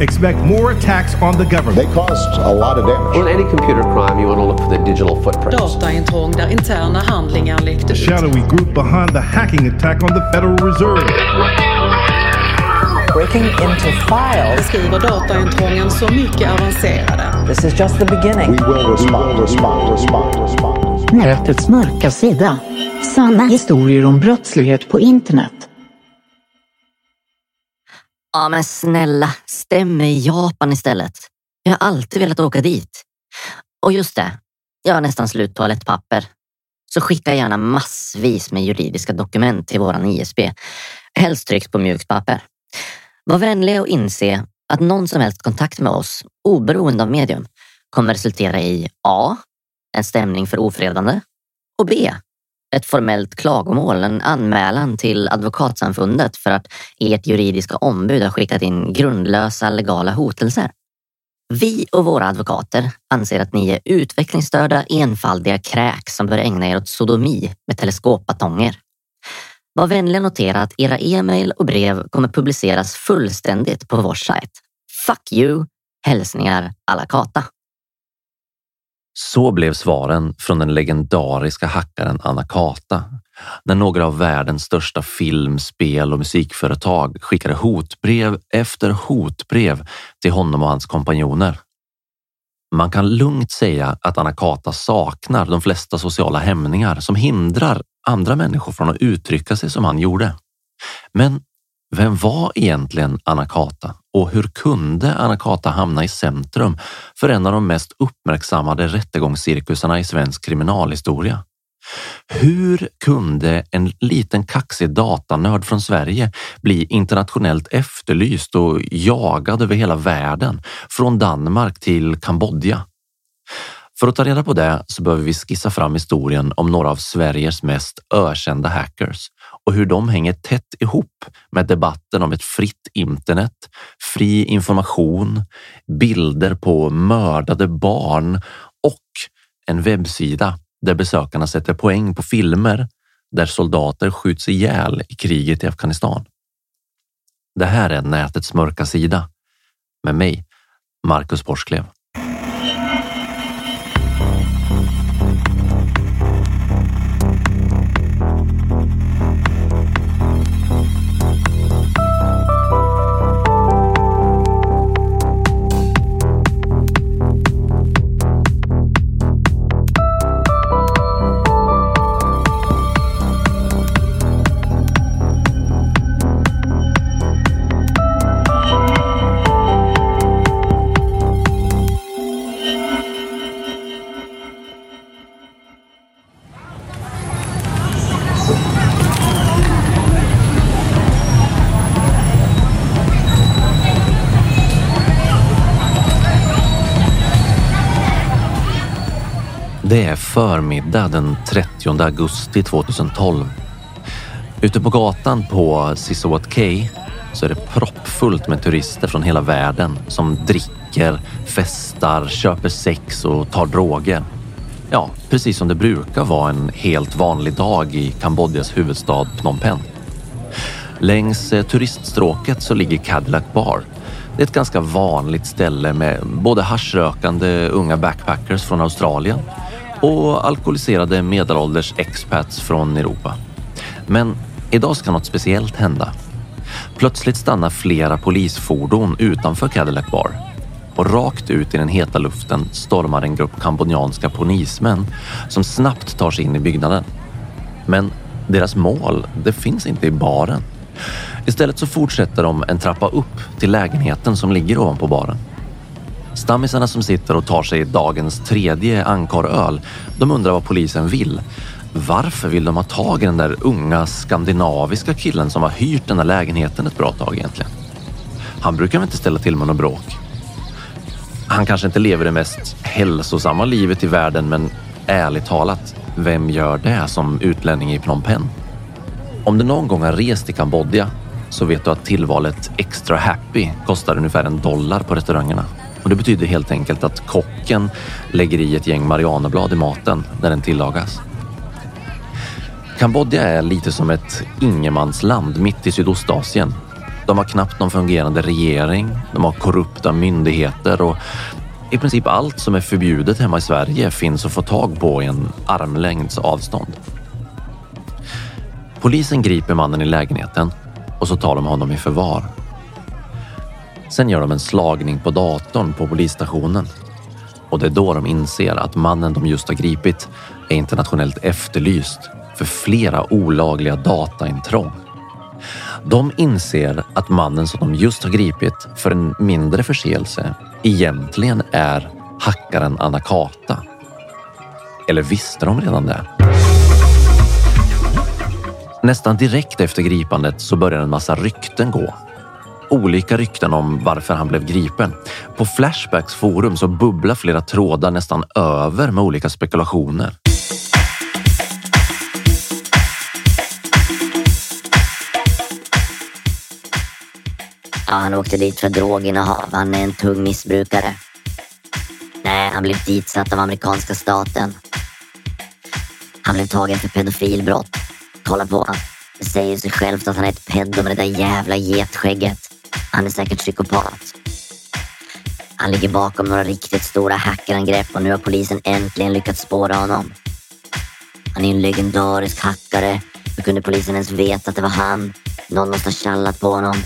Expect more attacks on the government. They caused a lot of damage. On any computer crime, you want to look for the digital footprints. Dataintrång där interna handlingar läckte ut. shadowy group behind the hacking attack on the Federal Reserve. breaking into files. Beskriver dataintrången så mycket avancerade. This is just the beginning. We will respond, respond, respond, respond. Nätets mörka sida. Sanna historier om brottslighet på internet. Ja, men snälla, stäm mig i Japan istället. Jag har alltid velat åka dit. Och just det, jag har nästan slut toalettpapper. Så skicka gärna massvis med juridiska dokument till våran ISB. Helst tryckt på mjukt papper. Var vänlig och inse att någon som helst kontakt med oss, oberoende av medium, kommer resultera i A. En stämning för ofredande och B. Ett formellt klagomål, en anmälan till Advokatsamfundet för att ert juridiska ombud har skickat in grundlösa legala hotelser. Vi och våra advokater anser att ni är utvecklingsstörda, enfaldiga kräk som bör ägna er åt sodomi med teleskopbatonger. Var vänliga notera att era e-mail och brev kommer publiceras fullständigt på vår sajt. Fuck you! Hälsningar Alakata. Så blev svaren från den legendariska hackaren Anakata när några av världens största film-, spel och musikföretag skickade hotbrev efter hotbrev till honom och hans kompanjoner. Man kan lugnt säga att Anakata saknar de flesta sociala hämningar som hindrar andra människor från att uttrycka sig som han gjorde. Men vem var egentligen Anakata och hur kunde Anakata hamna i centrum för en av de mest uppmärksammade rättegångscirkusarna i svensk kriminalhistoria? Hur kunde en liten kaxig datanörd från Sverige bli internationellt efterlyst och jagad över hela världen, från Danmark till Kambodja? För att ta reda på det så behöver vi skissa fram historien om några av Sveriges mest ökända hackers och hur de hänger tätt ihop med debatten om ett fritt internet, fri information, bilder på mördade barn och en webbsida där besökarna sätter poäng på filmer där soldater skjuts ihjäl i kriget i Afghanistan. Det här är nätets mörka sida med mig, Marcus Borsklev. Det är förmiddag den 30 augusti 2012. Ute på gatan på Sisawat Cay så är det proppfullt med turister från hela världen som dricker, festar, köper sex och tar droger. Ja, precis som det brukar vara en helt vanlig dag i Kambodjas huvudstad Phnom Penh. Längs eh, turiststråket så ligger Cadillac Bar. Det är ett ganska vanligt ställe med både haschrökande unga backpackers från Australien och alkoholiserade medelålders expats från Europa. Men idag ska något speciellt hända. Plötsligt stannar flera polisfordon utanför Cadillac Bar och rakt ut i den heta luften stormar en grupp kambodjanska polismän som snabbt tar sig in i byggnaden. Men deras mål, det finns inte i baren. Istället så fortsätter de en trappa upp till lägenheten som ligger ovanpå baren. Stammisarna som sitter och tar sig dagens tredje ankaröl, de undrar vad polisen vill. Varför vill de ha tag i den där unga skandinaviska killen som har hyrt den här lägenheten ett bra tag egentligen? Han brukar väl inte ställa till med något bråk? Han kanske inte lever det mest hälsosamma livet i världen, men ärligt talat, vem gör det som utlänning i Phnom Penh? Om du någon gång har rest i Kambodja så vet du att tillvalet Extra Happy kostar ungefär en dollar på restaurangerna. Och det betyder helt enkelt att kocken lägger i ett gäng marianerblad i maten när den tillagas. Kambodja är lite som ett ingenmansland mitt i Sydostasien. De har knappt någon fungerande regering, de har korrupta myndigheter och i princip allt som är förbjudet hemma i Sverige finns att få tag på i en armlängds avstånd. Polisen griper mannen i lägenheten och så tar de honom i förvar. Sen gör de en slagning på datorn på polisstationen och det är då de inser att mannen de just har gripit är internationellt efterlyst för flera olagliga dataintrång. De inser att mannen som de just har gripit för en mindre förseelse egentligen är hackaren Anakata. Eller visste de redan det? Nästan direkt efter gripandet så börjar en massa rykten gå. Olika rykten om varför han blev gripen. På Flashbacks forum så bubblar flera trådar nästan över med olika spekulationer. Ja, han åkte dit för droginnehav. Han är en tung missbrukare. Nej, han blev ditsatt av amerikanska staten. Han blev tagen för pedofilbrott. Kolla på honom. Det säger sig självt att han är ett pedo med det där jävla getskägget. Han är säkert psykopat. Han ligger bakom några riktigt stora hackerangrepp och nu har polisen äntligen lyckats spåra honom. Han är en legendarisk hackare. Hur kunde polisen ens veta att det var han? Någon måste ha tjallat på honom.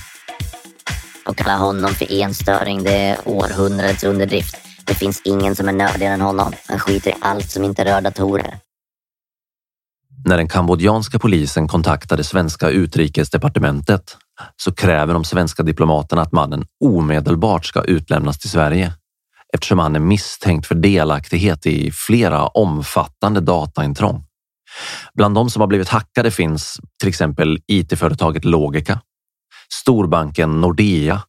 Och kalla honom för enstöring, det är århundradets underdrift. Det finns ingen som är nördigare än honom. Han skiter i allt som inte rör datorer. När den kambodjanska polisen kontaktade svenska utrikesdepartementet så kräver de svenska diplomaterna att mannen omedelbart ska utlämnas till Sverige eftersom han är misstänkt för delaktighet i flera omfattande dataintrång. Bland de som har blivit hackade finns till exempel IT-företaget Logica, storbanken Nordea,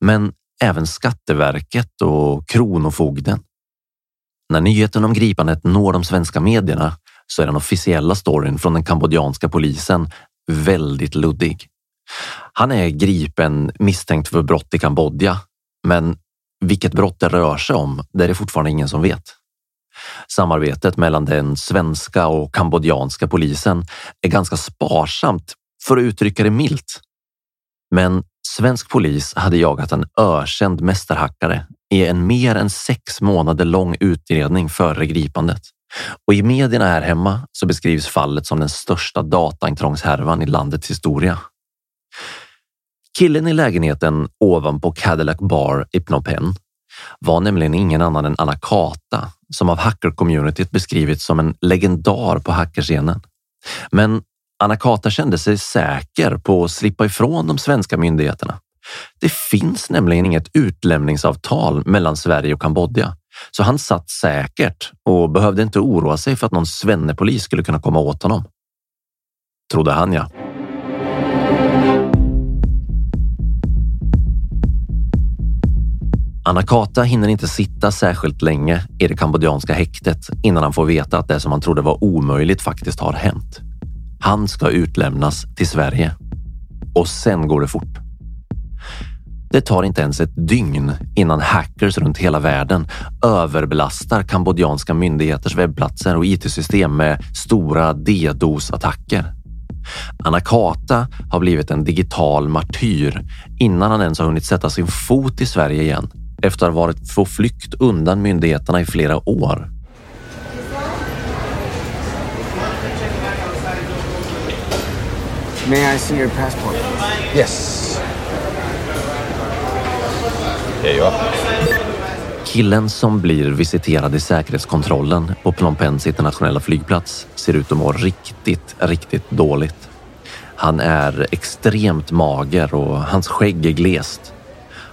men även Skatteverket och Kronofogden. När nyheten om gripandet når de svenska medierna så är den officiella storyn från den kambodjanska polisen väldigt luddig. Han är gripen misstänkt för brott i Kambodja, men vilket brott det rör sig om, det är det fortfarande ingen som vet. Samarbetet mellan den svenska och kambodjanska polisen är ganska sparsamt för att uttrycka det milt. Men svensk polis hade jagat en ökänd mästerhackare i en mer än sex månader lång utredning före gripandet. Och i medierna här hemma så beskrivs fallet som den största dataintrångshärvan i landets historia. Killen i lägenheten ovanpå Cadillac Bar i Phnom Penh var nämligen ingen annan än Anakata som av hackercommunityt beskrivits som en legendar på hackerscenen. Men Anakata kände sig säker på att slippa ifrån de svenska myndigheterna. Det finns nämligen inget utlämningsavtal mellan Sverige och Kambodja, så han satt säkert och behövde inte oroa sig för att någon svennepolis skulle kunna komma åt honom. Trodde han ja. Anakata hinner inte sitta särskilt länge i det kambodjanska häktet innan han får veta att det som han trodde var omöjligt faktiskt har hänt. Han ska utlämnas till Sverige. Och sen går det fort. Det tar inte ens ett dygn innan hackers runt hela världen överbelastar kambodjanska myndigheters webbplatser och IT-system med stora DDoS-attacker. Anakata har blivit en digital martyr innan han ens har hunnit sätta sin fot i Sverige igen efter att ha varit på flykt undan myndigheterna i flera år. May I see your passport? Yes. Here you are. Killen som blir visiterad i säkerhetskontrollen på Phnom Penhs internationella flygplats ser ut att må riktigt, riktigt dåligt. Han är extremt mager och hans skägg är glest.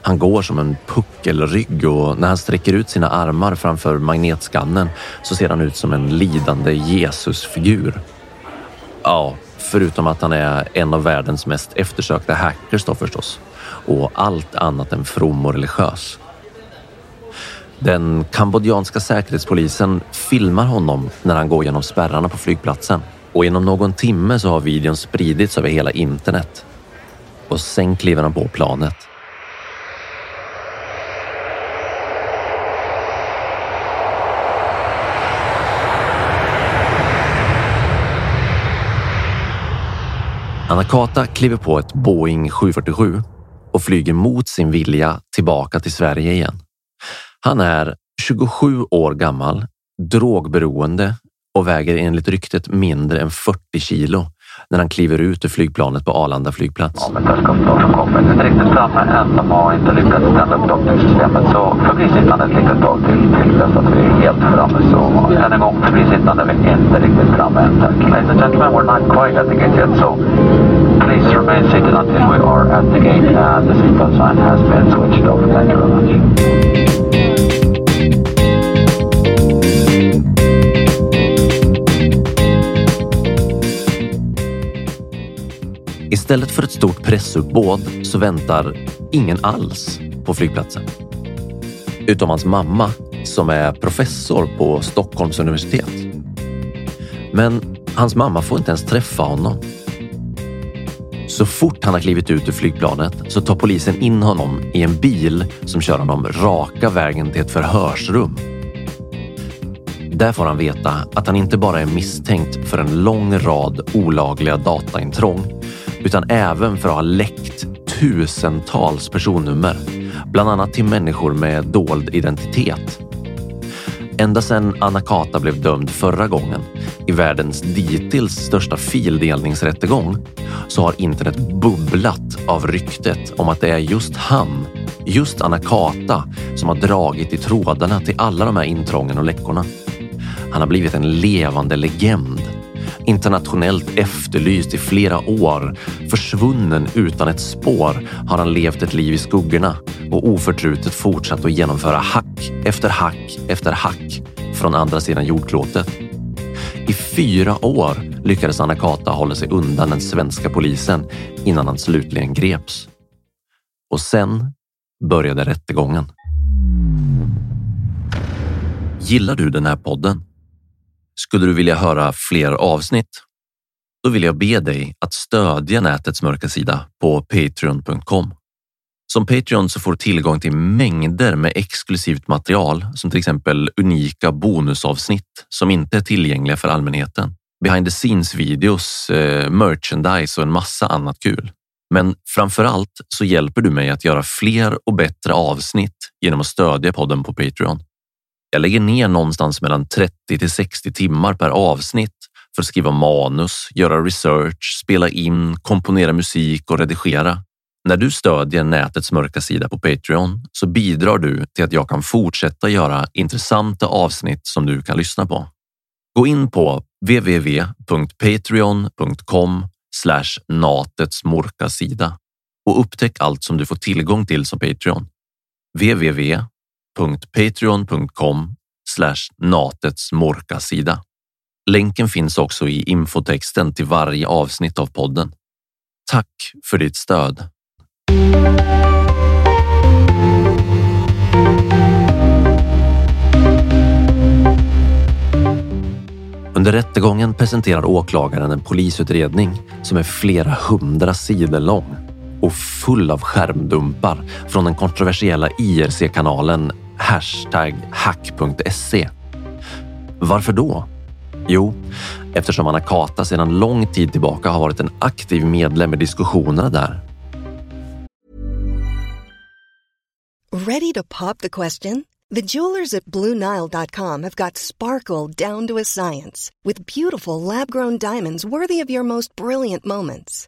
Han går som en puckelrygg och när han sträcker ut sina armar framför magnetskannen så ser han ut som en lidande Jesusfigur. Ja, förutom att han är en av världens mest eftersökta hackers då förstås. Och allt annat än from och religiös. Den kambodjanska säkerhetspolisen filmar honom när han går genom spärrarna på flygplatsen och inom någon timme så har videon spridits över hela internet. Och sen kliver han på planet. Anakata kliver på ett Boeing 747 och flyger mot sin vilja tillbaka till Sverige igen. Han är 27 år gammal, drogberoende och väger enligt ryktet mindre än 40 kilo när han kliver ut ur flygplanet på Arlanda flygplats. Ja, men som kommer inte riktigt än, de har inte lyckats upp dockningssystemet så ett litet tag till, till dess att framme. Så än en gång förbli sittande, vi inte riktigt framme än. Tack. Ladies and gentlemen, we're not quite at the gate yet, so please remain seated until we are at the gate and the seatbelt sign has been switched off. Thank you very much. Istället för ett stort pressuppbåd så väntar ingen alls på flygplatsen. Utom hans mamma som är professor på Stockholms universitet. Men hans mamma får inte ens träffa honom. Så fort han har klivit ut ur flygplanet så tar polisen in honom i en bil som kör honom raka vägen till ett förhörsrum. Där får han veta att han inte bara är misstänkt för en lång rad olagliga dataintrång utan även för att ha läckt tusentals personnummer, bland annat till människor med dold identitet. Ända sedan Anakata blev dömd förra gången i världens dittills största fildelningsrättegång så har internet bubblat av ryktet om att det är just han, just Anakata, som har dragit i trådarna till alla de här intrången och läckorna. Han har blivit en levande legend internationellt efterlyst i flera år. Försvunnen utan ett spår har han levt ett liv i skuggorna och oförtrutet fortsatt att genomföra hack efter hack efter hack från andra sidan jordklotet. I fyra år lyckades Anakata hålla sig undan den svenska polisen innan han slutligen greps. Och sen började rättegången. Gillar du den här podden? Skulle du vilja höra fler avsnitt? Då vill jag be dig att stödja nätets mörka sida på patreon.com. Som Patreon så får du tillgång till mängder med exklusivt material som till exempel unika bonusavsnitt som inte är tillgängliga för allmänheten. Behind the scenes videos, eh, merchandise och en massa annat kul. Men framför allt så hjälper du mig att göra fler och bättre avsnitt genom att stödja podden på Patreon. Jag lägger ner någonstans mellan 30 till 60 timmar per avsnitt för att skriva manus, göra research, spela in, komponera musik och redigera. När du stödjer nätets mörka sida på Patreon så bidrar du till att jag kan fortsätta göra intressanta avsnitt som du kan lyssna på. Gå in på www.patreon.com natets mörka sida och upptäck allt som du får tillgång till som Patreon www.patreon.com natets mörka sida. Länken finns också i infotexten till varje avsnitt av podden. Tack för ditt stöd. Under rättegången presenterar åklagaren en polisutredning som är flera hundra sidor lång. och full av skärmdumpar från den kontroversiella IRC-kanalen hashtag hack.se. Varför då? Jo, eftersom Anakata sedan lång tid tillbaka har varit en aktiv medlem i diskussionerna där. Ready to pop the question? The jewelers at BlueNile.com have got sparkle down to a science with beautiful lab-grown diamonds worthy of your most brilliant moments.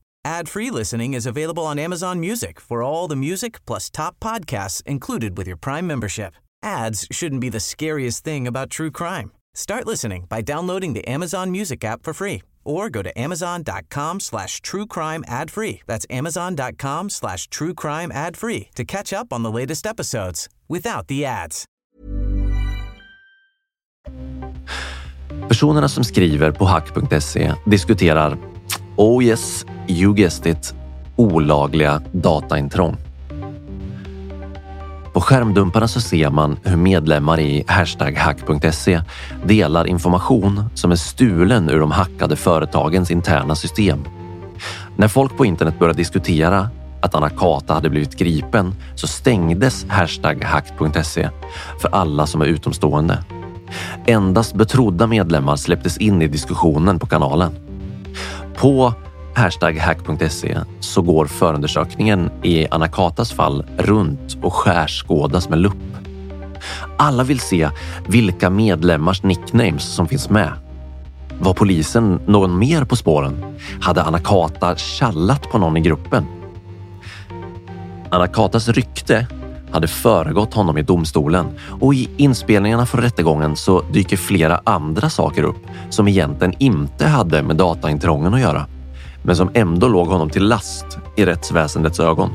Ad-free listening is available on Amazon Music for all the music plus top podcasts included with your Prime membership. Ads shouldn't be the scariest thing about true crime. Start listening by downloading the Amazon Music app for free or go to amazon.com slash true crime ad free. That's amazon.com slash true crime ad free to catch up on the latest episodes without the ads. Personerna som skriver på hack.se diskuterar, oh yes, you guessed it, olagliga dataintrång. På skärmdumparna så ser man hur medlemmar i hashtag hack.se delar information som är stulen ur de hackade företagens interna system. När folk på internet började diskutera att Anakata hade blivit gripen så stängdes hashtag hack.se för alla som är utomstående. Endast betrodda medlemmar släpptes in i diskussionen på kanalen. På hashtag hack.se så går förundersökningen i Anakatas fall runt och skärskådas med lupp. Alla vill se vilka medlemmars nicknames som finns med. Var polisen någon mer på spåren? Hade Anakata kallat på någon i gruppen? Anakatas rykte hade föregått honom i domstolen och i inspelningarna från rättegången så dyker flera andra saker upp som egentligen inte hade med dataintrången att göra, men som ändå låg honom till last i rättsväsendets ögon.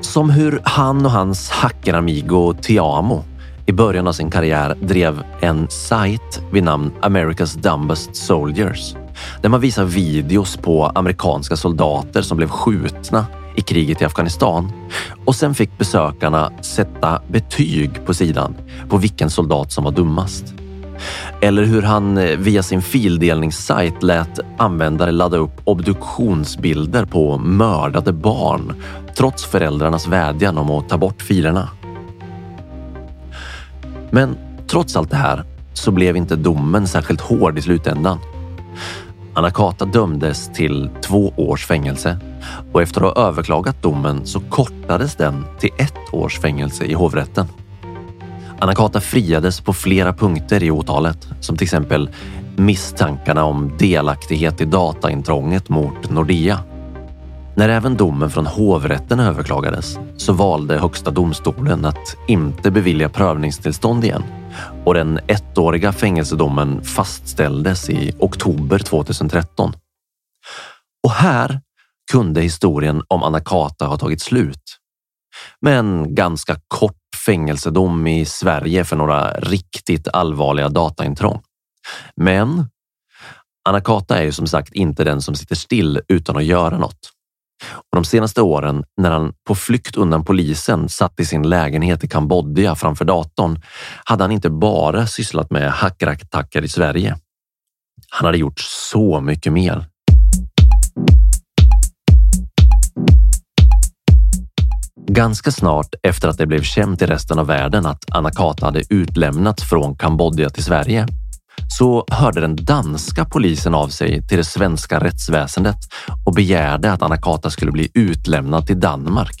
Som hur han och hans hackeramigo Tiamo i början av sin karriär drev en sajt vid namn America's Dumbest Soldiers där man visar videos på amerikanska soldater som blev skjutna i kriget i Afghanistan och sen fick besökarna sätta betyg på sidan på vilken soldat som var dummast. Eller hur han eh, via sin fildelningssajt lät användare ladda upp obduktionsbilder på mördade barn trots föräldrarnas vädjan om att ta bort filerna. Men trots allt det här så blev inte domen särskilt hård i slutändan. Anakata dömdes till två års fängelse och efter att ha överklagat domen så kortades den till ett års fängelse i hovrätten. Anakata friades på flera punkter i åtalet, som till exempel misstankarna om delaktighet i dataintrånget mot Nordea. När även domen från hovrätten överklagades så valde Högsta domstolen att inte bevilja prövningstillstånd igen och den ettåriga fängelsedomen fastställdes i oktober 2013. Och här kunde historien om Anakata ha tagit slut. Med en ganska kort fängelsedom i Sverige för några riktigt allvarliga dataintrång. Men Anakata är ju som sagt inte den som sitter still utan att göra något. Och de senaste åren när han på flykt undan polisen satt i sin lägenhet i Kambodja framför datorn hade han inte bara sysslat med hackerattacker i Sverige. Han hade gjort så mycket mer. Ganska snart efter att det blev känt i resten av världen att Anakata hade utlämnats från Kambodja till Sverige så hörde den danska polisen av sig till det svenska rättsväsendet och begärde att Anakata skulle bli utlämnad till Danmark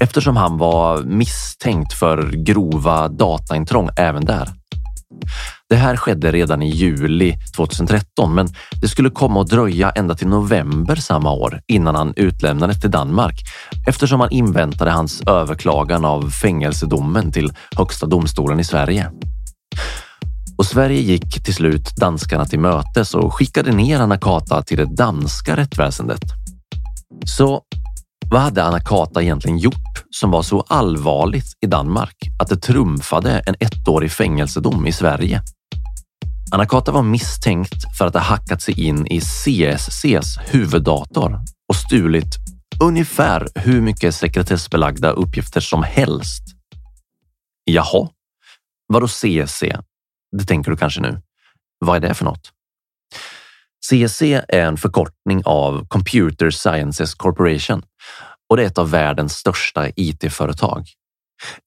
eftersom han var misstänkt för grova dataintrång även där. Det här skedde redan i juli 2013, men det skulle komma att dröja ända till november samma år innan han utlämnades till Danmark eftersom man inväntade hans överklagan av fängelsedomen till Högsta domstolen i Sverige. Och Sverige gick till slut danskarna till mötes och skickade ner Anakata till det danska rättsväsendet. Så Vad hade Anakata egentligen gjort som var så allvarligt i Danmark att det trumfade en ettårig fängelsedom i Sverige? Anakata var misstänkt för att ha hackat sig in i CSCs huvuddator och stulit ungefär hur mycket sekretessbelagda uppgifter som helst. Jaha, vadå CSC? Det tänker du kanske nu. Vad är det för något? CSC är en förkortning av Computer Sciences Corporation och det är ett av världens största IT-företag.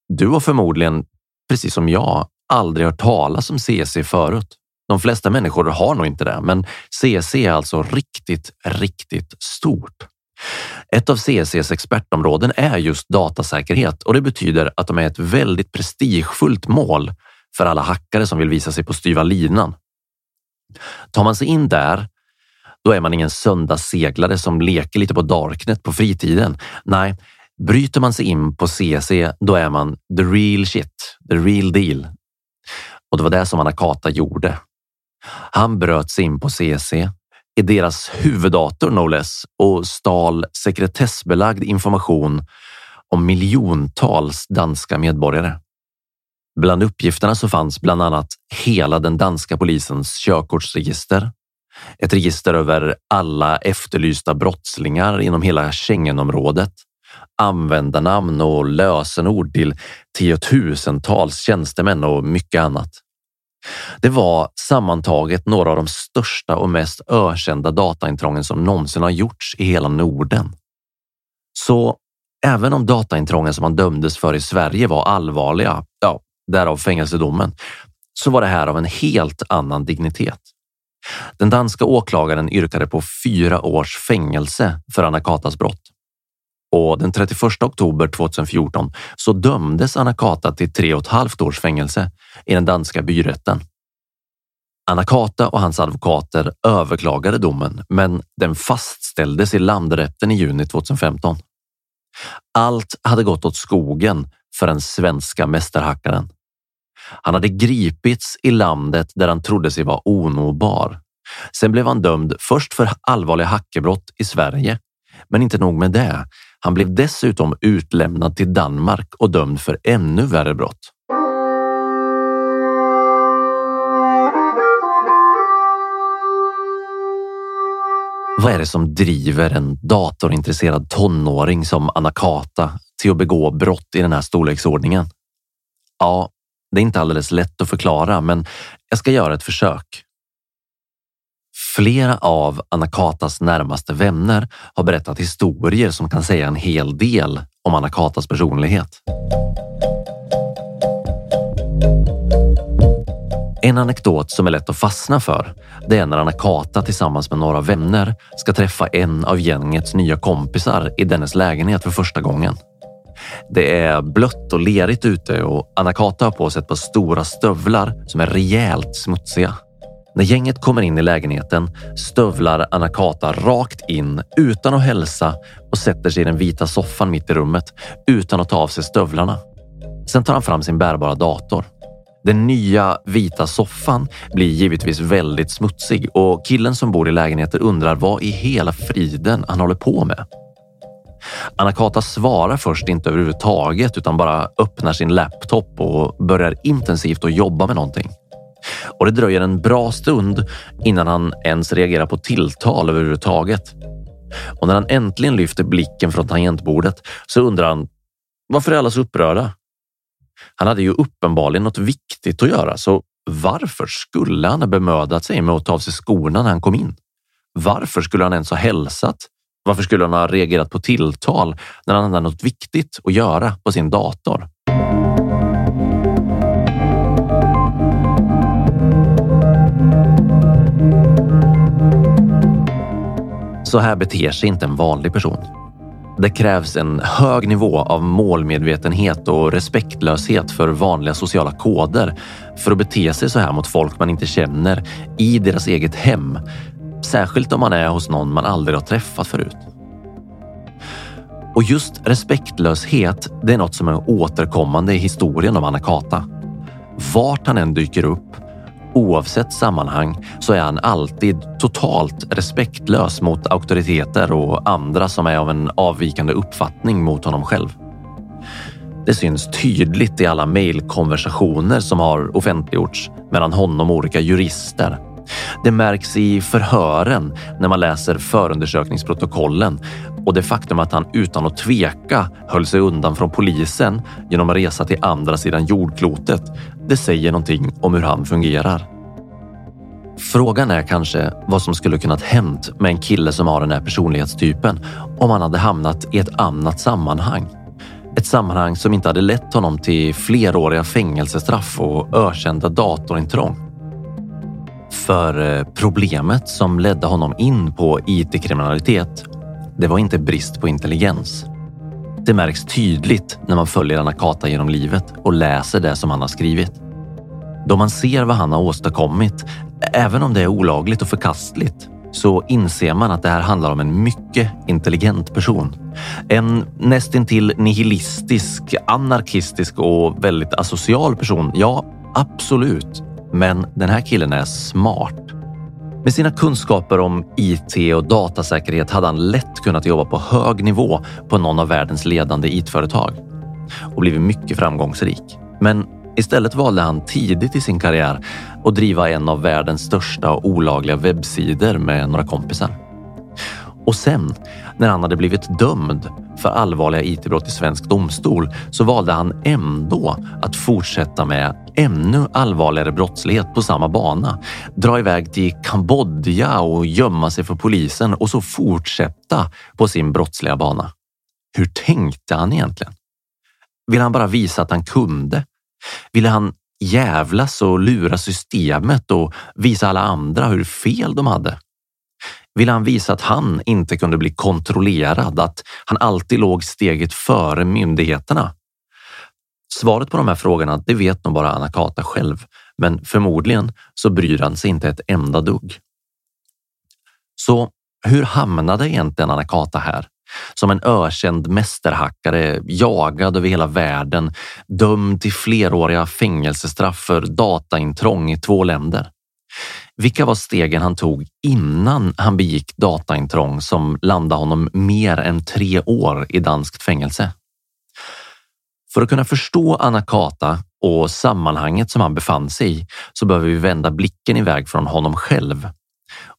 Du har förmodligen, precis som jag, aldrig hört talas om CSC förut. De flesta människor har nog inte det, men CSC är alltså riktigt, riktigt stort. Ett av CSCs expertområden är just datasäkerhet och det betyder att de är ett väldigt prestigefullt mål för alla hackare som vill visa sig på styva linan. Tar man sig in där, då är man ingen söndagsseglare som leker lite på Darknet på fritiden. Nej, bryter man sig in på CC, då är man the real shit, the real deal. Och det var det som Anakata gjorde. Han bröt sig in på CC i deras huvuddator no less och stal sekretessbelagd information om miljontals danska medborgare. Bland uppgifterna så fanns bland annat hela den danska polisens körkortsregister, ett register över alla efterlysta brottslingar inom hela Schengenområdet, användarnamn och lösenord till tiotusentals tjänstemän och mycket annat. Det var sammantaget några av de största och mest ökända dataintrången som någonsin har gjorts i hela Norden. Så även om dataintrången som han dömdes för i Sverige var allvarliga, ja, därav fängelsedomen, så var det här av en helt annan dignitet. Den danska åklagaren yrkade på fyra års fängelse för Anakatas brott. Och den 31 oktober 2014 så dömdes Anakata till tre och ett halvt års fängelse i den danska byrätten. Anakata och hans advokater överklagade domen, men den fastställdes i landrätten i juni 2015. Allt hade gått åt skogen för den svenska mästerhackaren. Han hade gripits i landet där han trodde sig vara onåbar. Sen blev han dömd först för allvarliga hackebrott i Sverige, men inte nog med det. Han blev dessutom utlämnad till Danmark och dömd för ännu värre brott. Vad är det som driver en datorintresserad tonåring som Anakata till att begå brott i den här storleksordningen? Ja, det är inte alldeles lätt att förklara, men jag ska göra ett försök. Flera av Anakatas närmaste vänner har berättat historier som kan säga en hel del om Anakatas personlighet. En anekdot som är lätt att fastna för, det är när Anakata tillsammans med några vänner ska träffa en av gängets nya kompisar i dennes lägenhet för första gången. Det är blött och lerigt ute och Anakata har på sig ett par stora stövlar som är rejält smutsiga. När gänget kommer in i lägenheten stövlar Anakata rakt in utan att hälsa och sätter sig i den vita soffan mitt i rummet utan att ta av sig stövlarna. Sen tar han fram sin bärbara dator. Den nya vita soffan blir givetvis väldigt smutsig och killen som bor i lägenheten undrar vad i hela friden han håller på med. Anakata svarar först inte överhuvudtaget utan bara öppnar sin laptop och börjar intensivt att jobba med någonting. Och det dröjer en bra stund innan han ens reagerar på tilltal överhuvudtaget. Och när han äntligen lyfter blicken från tangentbordet så undrar han varför är alla så upprörda? Han hade ju uppenbarligen något viktigt att göra, så varför skulle han ha bemödat sig med att ta av sig skorna när han kom in? Varför skulle han ens ha hälsat? Varför skulle han ha reagerat på tilltal när han hade något viktigt att göra på sin dator? Så här beter sig inte en vanlig person. Det krävs en hög nivå av målmedvetenhet och respektlöshet för vanliga sociala koder för att bete sig så här mot folk man inte känner i deras eget hem. Särskilt om man är hos någon man aldrig har träffat förut. Och just respektlöshet, det är något som är återkommande i historien om Anakata. Vart han än dyker upp Oavsett sammanhang så är han alltid totalt respektlös mot auktoriteter och andra som är av en avvikande uppfattning mot honom själv. Det syns tydligt i alla mejlkonversationer som har offentliggjorts mellan honom och olika jurister. Det märks i förhören när man läser förundersökningsprotokollen och det faktum att han utan att tveka höll sig undan från polisen genom att resa till andra sidan jordklotet. Det säger någonting om hur han fungerar. Frågan är kanske vad som skulle kunnat hänt med en kille som har den här personlighetstypen om han hade hamnat i ett annat sammanhang. Ett sammanhang som inte hade lett honom till fleråriga fängelsestraff och ökända datorintrång. För eh, problemet som ledde honom in på IT-kriminalitet, det var inte brist på intelligens. Det märks tydligt när man följer Anakata genom livet och läser det som han har skrivit. Då man ser vad han har åstadkommit, även om det är olagligt och förkastligt, så inser man att det här handlar om en mycket intelligent person. En nästintill nihilistisk, anarkistisk och väldigt asocial person. Ja, absolut. Men den här killen är smart. Med sina kunskaper om IT och datasäkerhet hade han lätt kunnat jobba på hög nivå på någon av världens ledande IT-företag och blivit mycket framgångsrik. Men istället valde han tidigt i sin karriär att driva en av världens största olagliga webbsidor med några kompisar. Och sen, när han hade blivit dömd för allvarliga IT-brott i svensk domstol så valde han ändå att fortsätta med ännu allvarligare brottslighet på samma bana. Dra iväg till Kambodja och gömma sig för polisen och så fortsätta på sin brottsliga bana. Hur tänkte han egentligen? Ville han bara visa att han kunde? Ville han jävlas och lura systemet och visa alla andra hur fel de hade? Ville han visa att han inte kunde bli kontrollerad, att han alltid låg steget före myndigheterna? Svaret på de här frågorna, det vet nog bara Anakata själv, men förmodligen så bryr han sig inte ett enda dugg. Så hur hamnade egentligen Anakata här? Som en ökänd mästerhackare, jagad över hela världen, dömd till fleråriga fängelsestraff för dataintrång i två länder. Vilka var stegen han tog innan han begick dataintrång som landade honom mer än tre år i danskt fängelse? För att kunna förstå Anakata och sammanhanget som han befann sig i så behöver vi vända blicken iväg från honom själv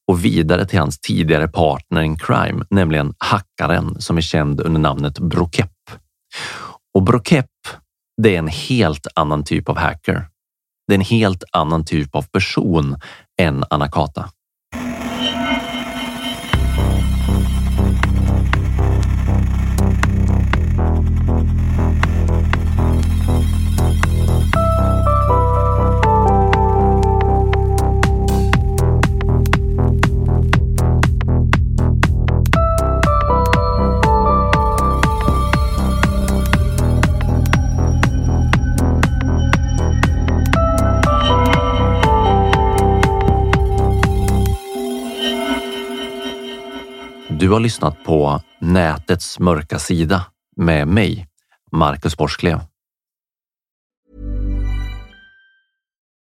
och vidare till hans tidigare partner in crime, nämligen hackaren som är känd under namnet Brokep. Och Brokep, det är en helt annan typ av hacker. Det är en helt annan typ av person än Anakata. Har lyssnat på Nätets mörka sida med mig, Marcus Borsklev.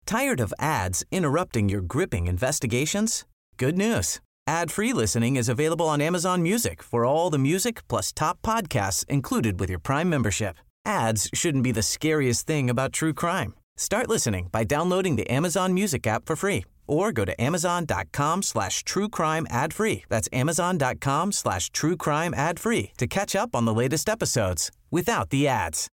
Tired of ads interrupting your gripping investigations? Good news. Ad-free listening is available on Amazon Music for all the music plus top podcasts included with your Prime membership. Ads shouldn't be the scariest thing about true crime. Start listening by downloading the Amazon Music app for free or go to amazon.com slash true crime ad free. That's amazon.com slash true crime ad free to catch up on the latest episodes without the ads.